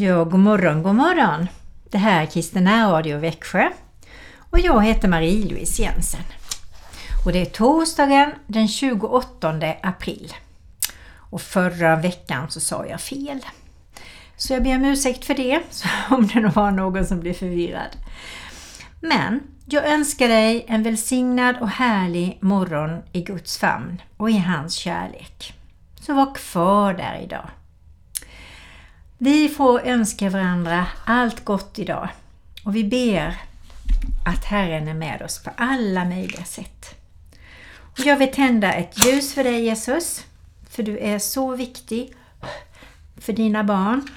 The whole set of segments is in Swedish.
Ja, god morgon, god morgon! Det här är Kristina Radio Växjö och jag heter Marie-Louise Jensen. Och det är torsdagen den 28 april. Och förra veckan så sa jag fel. Så jag ber om ursäkt för det, om det var någon som blev förvirrad. Men jag önskar dig en välsignad och härlig morgon i Guds famn och i hans kärlek. Så var kvar där idag. Vi får önska varandra allt gott idag och vi ber att Herren är med oss på alla möjliga sätt. Och jag vill tända ett ljus för dig Jesus, för du är så viktig för dina barn.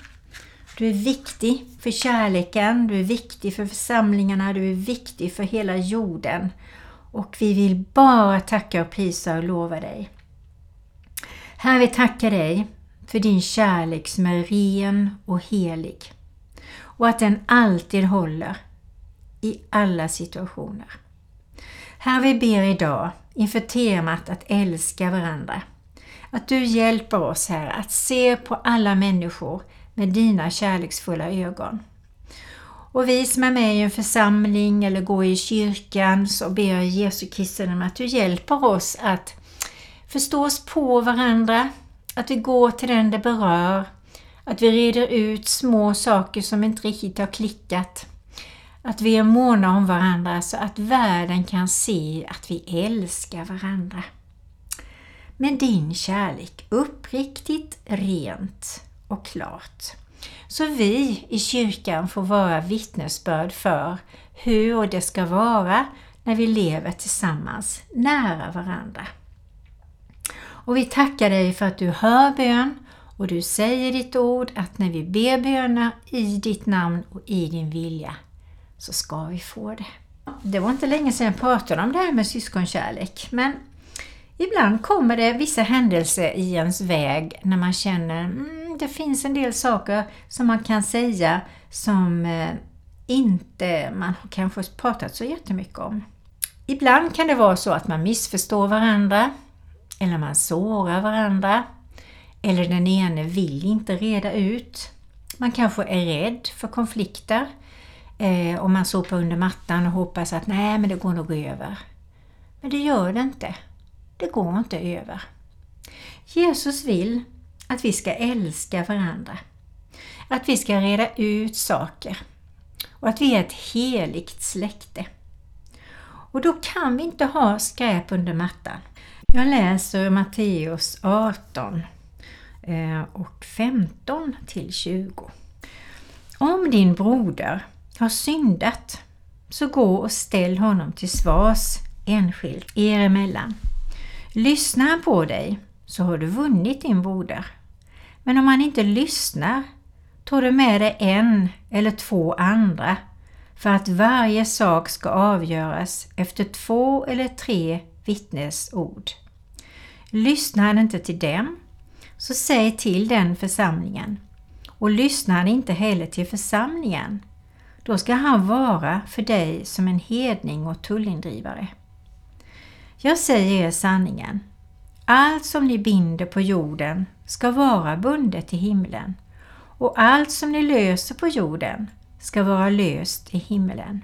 Du är viktig för kärleken, du är viktig för församlingarna, du är viktig för hela jorden. Och vi vill bara tacka och prisa och lova dig. Herre, vi tackar dig för din kärlek som är ren och helig och att den alltid håller i alla situationer. Herre, vi ber idag inför temat att älska varandra. Att du hjälper oss här att se på alla människor med dina kärleksfulla ögon. Och vi som är med i en församling eller går i kyrkan så ber jag Jesu Kristi om att du hjälper oss att förstå oss på varandra, att vi går till den det berör, att vi reder ut små saker som inte riktigt har klickat. Att vi är måna om varandra så att världen kan se att vi älskar varandra. Med din kärlek uppriktigt, rent och klart. Så vi i kyrkan får vara vittnesbörd för hur det ska vara när vi lever tillsammans nära varandra. Och vi tackar dig för att du hör bön och du säger ditt ord att när vi ber böner i ditt namn och i din vilja så ska vi få det. Det var inte länge sedan jag pratade om det här med syskonkärlek men ibland kommer det vissa händelser i ens väg när man känner mm, det finns en del saker som man kan säga som eh, inte man har kanske pratat så jättemycket om. Ibland kan det vara så att man missförstår varandra eller man sårar varandra. Eller den ene vill inte reda ut. Man kanske är rädd för konflikter eh, och man sopar under mattan och hoppas att nej men det går nog över. Men det gör det inte. Det går inte över. Jesus vill att vi ska älska varandra. Att vi ska reda ut saker. Och att vi är ett heligt släkte. Och då kan vi inte ha skräp under mattan. Jag läser Matteus 18 eh, och 15 till 20. Om din broder har syndat så gå och ställ honom till svars enskilt er emellan. Lyssnar han på dig så har du vunnit din broder. Men om han inte lyssnar tar du med dig en eller två andra för att varje sak ska avgöras efter två eller tre vittnesord. Lyssnar han inte till dem, så säg till den församlingen. Och lyssnar han inte heller till församlingen, då ska han vara för dig som en hedning och tullindrivare. Jag säger er sanningen. Allt som ni binder på jorden ska vara bundet i himlen och allt som ni löser på jorden ska vara löst i himlen.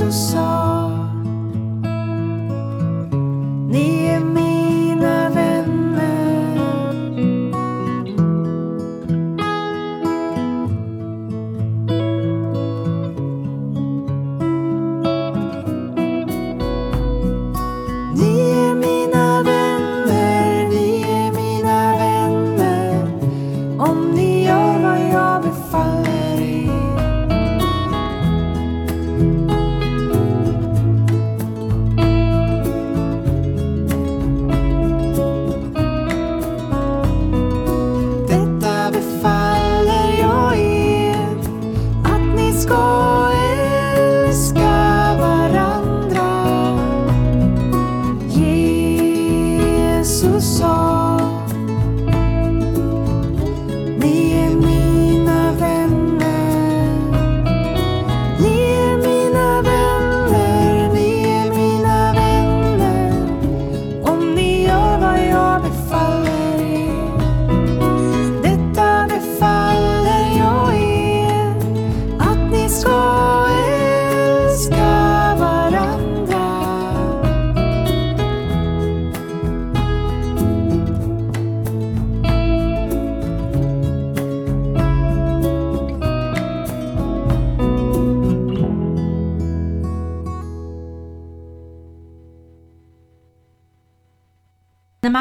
so sorry.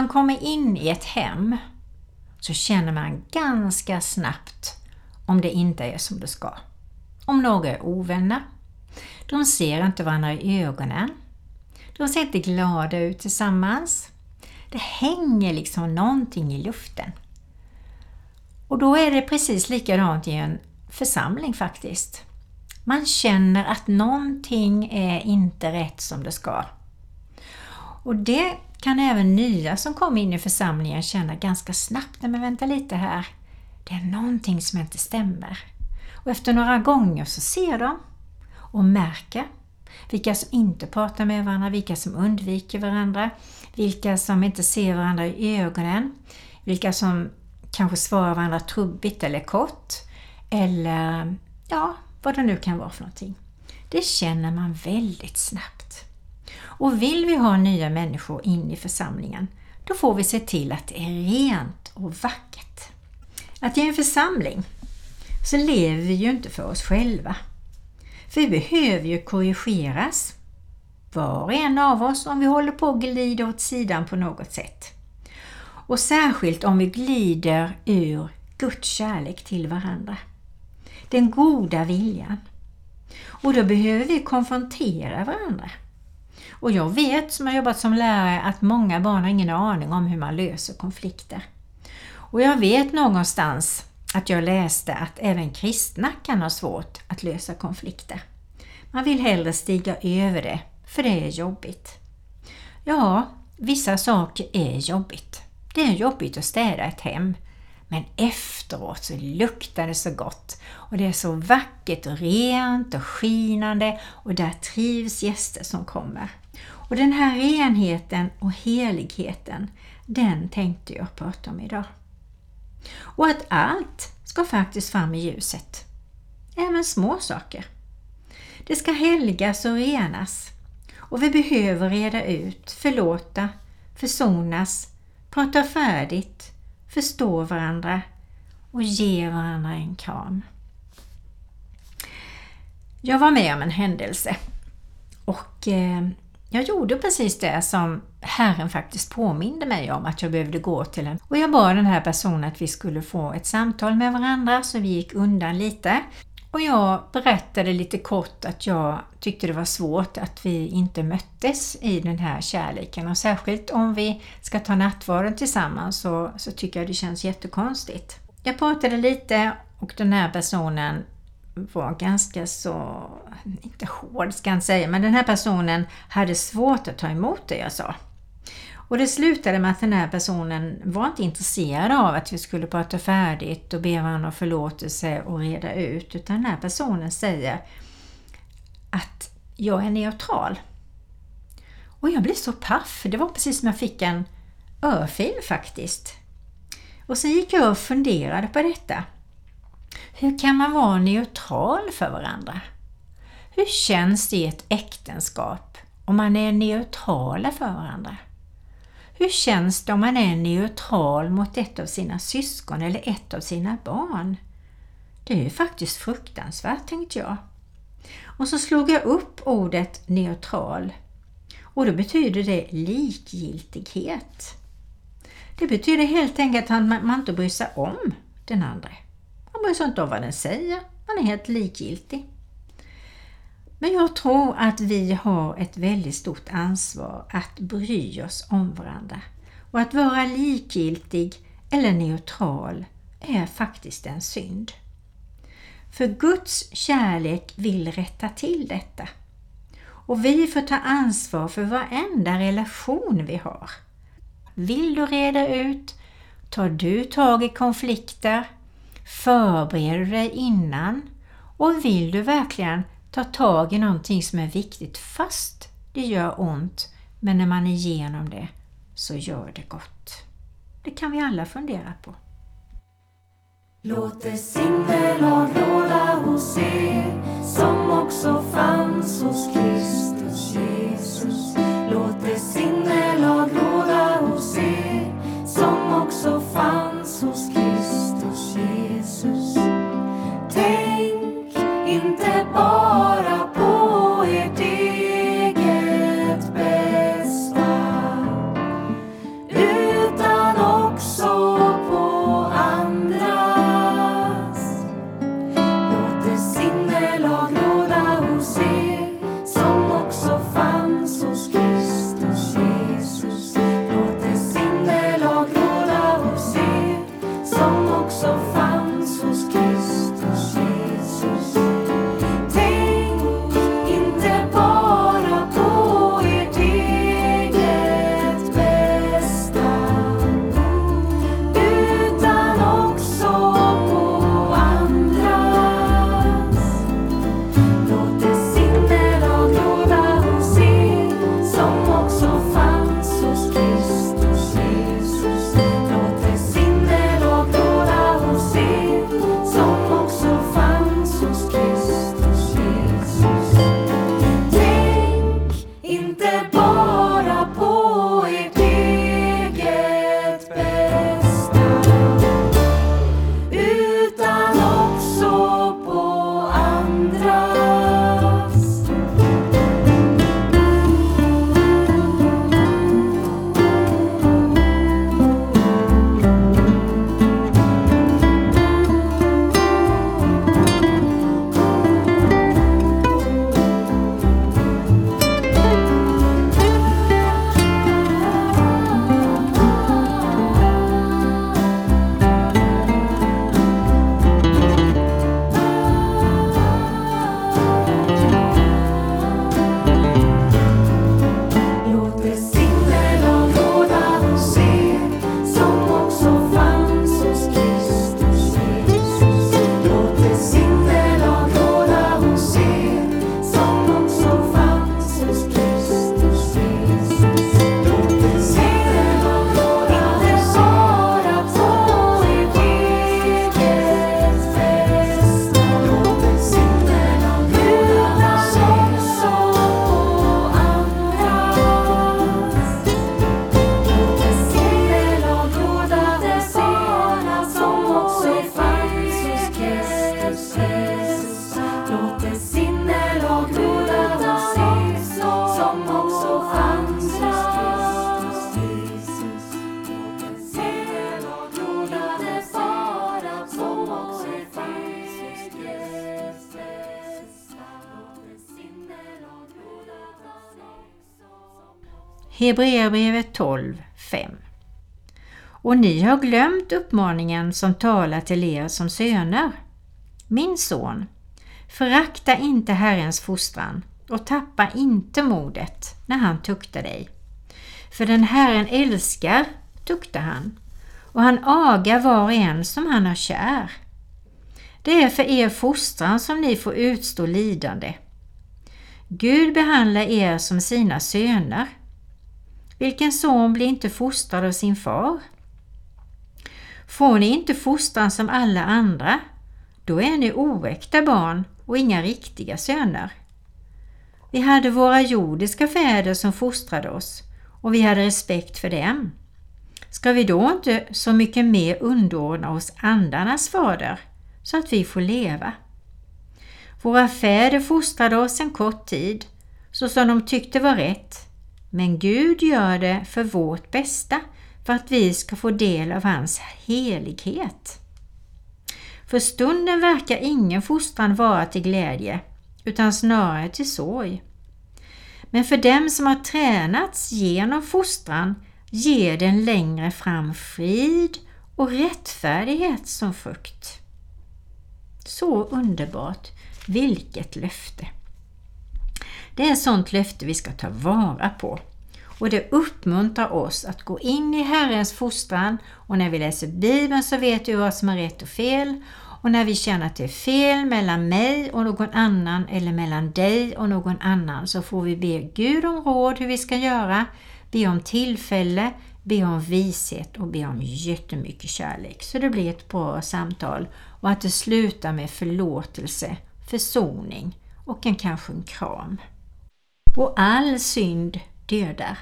Kommer in i ett hem så känner man ganska snabbt om det inte är som det ska. Om några är ovänner, de ser inte varandra i ögonen, de ser inte glada ut tillsammans. Det hänger liksom någonting i luften. Och då är det precis likadant i en församling faktiskt. Man känner att någonting är inte rätt som det ska. Och det kan även nya som kommer in i församlingen känna ganska snabbt, men vänta lite här, det är någonting som inte stämmer. Och efter några gånger så ser de och märker vilka som inte pratar med varandra, vilka som undviker varandra, vilka som inte ser varandra i ögonen, vilka som kanske svarar varandra trubbigt eller kort, eller ja, vad det nu kan vara för någonting. Det känner man väldigt snabbt. Och vill vi ha nya människor in i församlingen, då får vi se till att det är rent och vackert. Att i en församling så lever vi ju inte för oss själva. För vi behöver ju korrigeras, var och en av oss, om vi håller på att glida åt sidan på något sätt. Och särskilt om vi glider ur Guds kärlek till varandra. Den goda viljan. Och då behöver vi konfrontera varandra. Och jag vet, som har jobbat som lärare, att många barn har ingen aning om hur man löser konflikter. Och jag vet någonstans att jag läste att även kristna kan ha svårt att lösa konflikter. Man vill hellre stiga över det, för det är jobbigt. Ja, vissa saker är jobbigt. Det är jobbigt att städa ett hem, men efteråt så luktar det så gott och det är så vackert och rent och skinande och där trivs gäster som kommer. Och den här renheten och heligheten, den tänkte jag prata om idag. Och att allt ska faktiskt fram i ljuset. Även små saker. Det ska helgas och renas. Och vi behöver reda ut, förlåta, försonas, prata färdigt, förstå varandra och ge varandra en kram. Jag var med om en händelse och eh, jag gjorde precis det som Herren faktiskt påminde mig om att jag behövde gå till en. Och jag bad den här personen att vi skulle få ett samtal med varandra så vi gick undan lite. Och jag berättade lite kort att jag tyckte det var svårt att vi inte möttes i den här kärleken och särskilt om vi ska ta nattvarden tillsammans så, så tycker jag det känns jättekonstigt. Jag pratade lite och den här personen var ganska så, inte hård ska jag inte säga, men den här personen hade svårt att ta emot det jag sa. Och det slutade med att den här personen var inte intresserad av att vi skulle prata färdigt och be varandra om förlåtelse och reda ut, utan den här personen säger att jag är neutral. Och jag blev så paff, det var precis som jag fick en örfil faktiskt. Och så gick jag och funderade på detta. Hur kan man vara neutral för varandra? Hur känns det i ett äktenskap om man är neutrala för varandra? Hur känns det om man är neutral mot ett av sina syskon eller ett av sina barn? Det är ju faktiskt fruktansvärt, tänkte jag. Och så slog jag upp ordet neutral och då betyder det likgiltighet. Det betyder helt enkelt att man inte bryr sig om den andra. Man bryr sig inte om vad den säger, man är helt likgiltig. Men jag tror att vi har ett väldigt stort ansvar att bry oss om varandra. Och att vara likgiltig eller neutral är faktiskt en synd. För Guds kärlek vill rätta till detta. Och vi får ta ansvar för varenda relation vi har. Vill du reda ut? Tar du tag i konflikter? Förbereder du dig innan? Och vill du verkligen ta tag i någonting som är viktigt fast det gör ont, men när man är igenom det så gör det gott. Det kan vi alla fundera på. Låt det sinnelag råda hos er som också fanns hos Kristus Hebreerbrevet 12, 5 Och ni har glömt uppmaningen som talar till er som söner. Min son, förakta inte Herrens fostran och tappa inte modet när han tuktar dig. För den Herren älskar tuktar han och han agar var och en som han har kär. Det är för er fostran som ni får utstå lidande. Gud behandlar er som sina söner. Vilken son blir inte fostrad av sin far? Får ni inte fostran som alla andra, då är ni oäkta barn och inga riktiga söner. Vi hade våra jordiska fäder som fostrade oss och vi hade respekt för dem. Ska vi då inte så mycket mer underordna oss andarnas fader så att vi får leva? Våra fäder fostrade oss en kort tid så som de tyckte var rätt men Gud gör det för vårt bästa för att vi ska få del av hans helighet. För stunden verkar ingen fostran vara till glädje utan snarare till sorg. Men för dem som har tränats genom fostran ger den längre fram frid och rättfärdighet som frukt. Så underbart! Vilket löfte! Det är ett löfte vi ska ta vara på. Och det uppmuntrar oss att gå in i Herrens fostran. Och när vi läser Bibeln så vet vi vad som är rätt och fel. Och när vi känner att det är fel mellan mig och någon annan eller mellan dig och någon annan så får vi be Gud om råd hur vi ska göra, be om tillfälle, be om vishet och be om jättemycket kärlek. Så det blir ett bra samtal. Och att det slutar med förlåtelse, försoning och en kanske en kram. Och all synd dödar.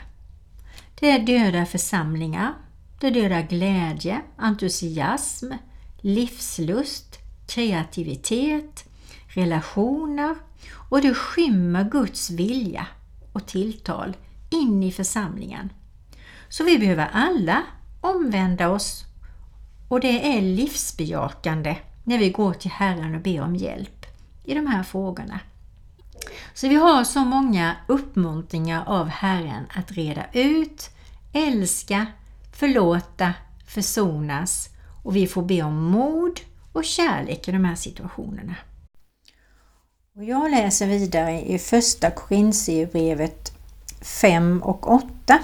Det dödar församlingar, det dödar glädje, entusiasm, livslust, kreativitet, relationer och det skymmer Guds vilja och tilltal in i församlingen. Så vi behöver alla omvända oss och det är livsbejakande när vi går till Herren och ber om hjälp i de här frågorna. Så vi har så många uppmuntringar av Herren att reda ut, älska, förlåta, försonas och vi får be om mod och kärlek i de här situationerna. Och jag läser vidare i första Korintierbrevet 5 och 8.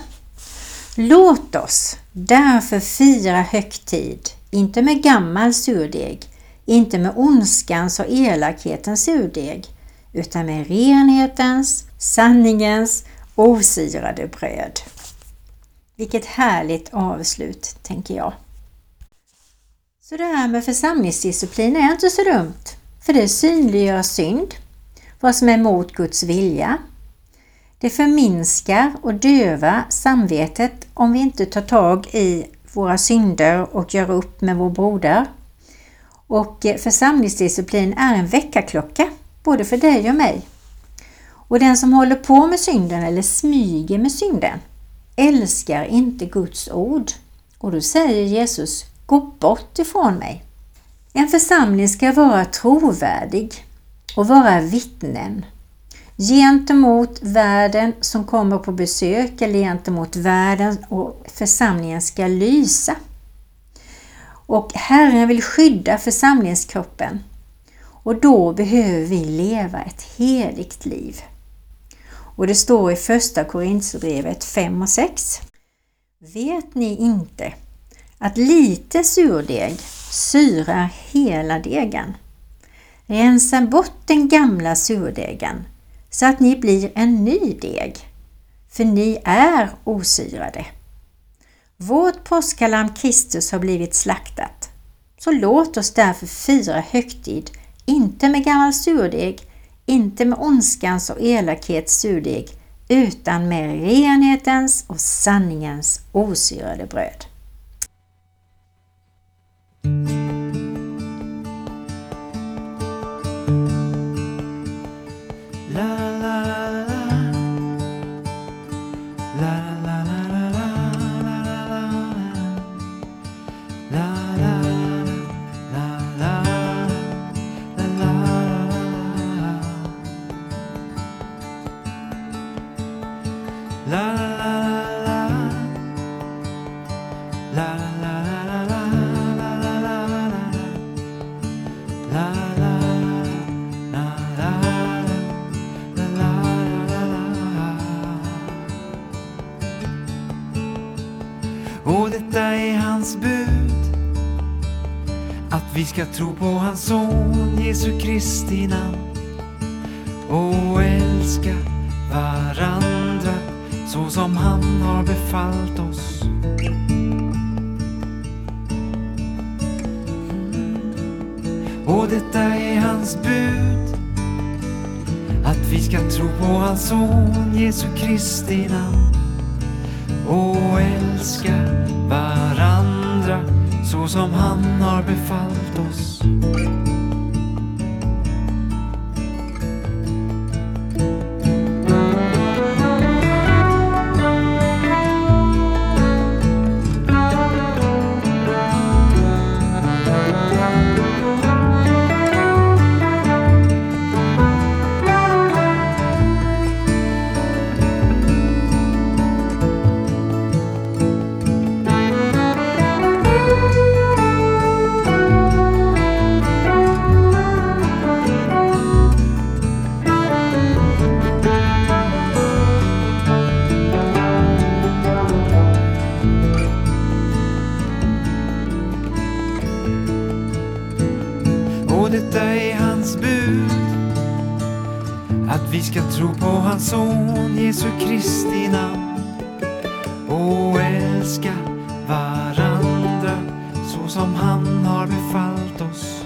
Låt oss därför fira högtid, inte med gammal surdeg, inte med ondskans och elakhetens surdeg, utan med renhetens, sanningens osyrade bröd. Vilket härligt avslut, tänker jag. Så det här med församlingsdisciplin är inte så dumt, för det synliggör synd, vad som är mot Guds vilja. Det förminskar och dövar samvetet om vi inte tar tag i våra synder och gör upp med vår broder. Och församlingsdisciplin är en väckarklocka både för dig och mig. Och den som håller på med synden eller smyger med synden älskar inte Guds ord. Och då säger Jesus, gå bort ifrån mig. En församling ska vara trovärdig och vara vittnen gentemot världen som kommer på besök eller gentemot världen och församlingen ska lysa. Och Herren vill skydda församlingskroppen och då behöver vi leva ett heligt liv. Och det står i första Korinthierbrevet 5 och 6. Vet ni inte att lite surdeg syrar hela degen? Rensa bort den gamla surdegen så att ni blir en ny deg, för ni är osyrade. Vårt påskalamm Kristus har blivit slaktat, så låt oss därför fira högtid inte med gammal surdeg, inte med ondskans och elakhets surdeg, utan med renhetens och sanningens osyrade bröd. Ska tro på hans son Jesu Kristi namn. Och älska varandra så som han har befallt oss. Och detta är hans bud Att vi ska tro på hans son Jesu Kristi namn. Och älska varandra så som han har befallt oss. Hans bud. Att vi ska tro på hans son Jesu Kristi namn. Och älska varandra så som han har befallt oss.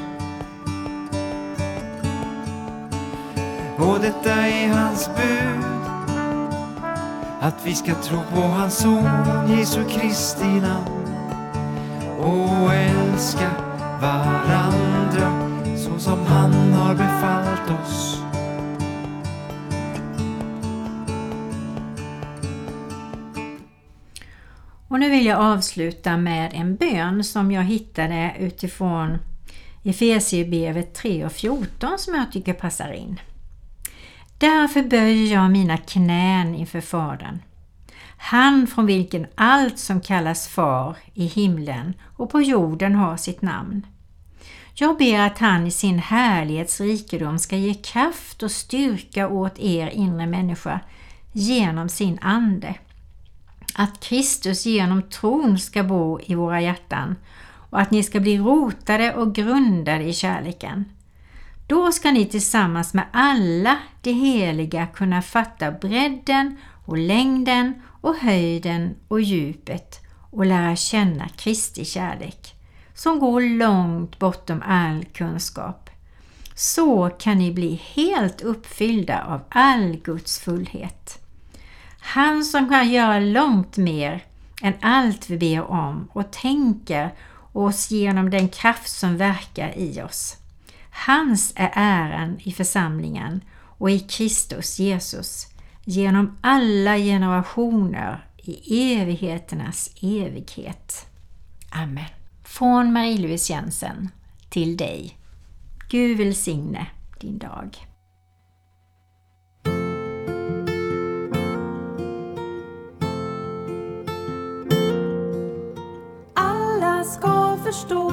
Och detta är hans bud. Att vi ska tro på hans son Jesu Kristi namn. Och älska varandra så som han har befallt oss. Och nu vill jag avsluta med en bön som jag hittade utifrån Efesierbrevet 3 och 14 som jag tycker passar in. Därför böjer jag mina knän inför Fadern. Han från vilken allt som kallas far i himlen och på jorden har sitt namn. Jag ber att han i sin härlighetsrikedom ska ge kraft och styrka åt er inre människa genom sin ande. Att Kristus genom tron ska bo i våra hjärtan och att ni ska bli rotade och grundade i kärleken. Då ska ni tillsammans med alla de heliga kunna fatta bredden och längden och höjden och djupet och lära känna Kristi kärlek som går långt bortom all kunskap. Så kan ni bli helt uppfyllda av all Guds fullhet. Han som kan göra långt mer än allt vi ber om och tänker oss genom den kraft som verkar i oss. Hans är äran i församlingen och i Kristus Jesus genom alla generationer i evigheternas evighet. Amen. Från Marie-Louise Jensen till dig. Gud välsigne din dag. Alla ska förstå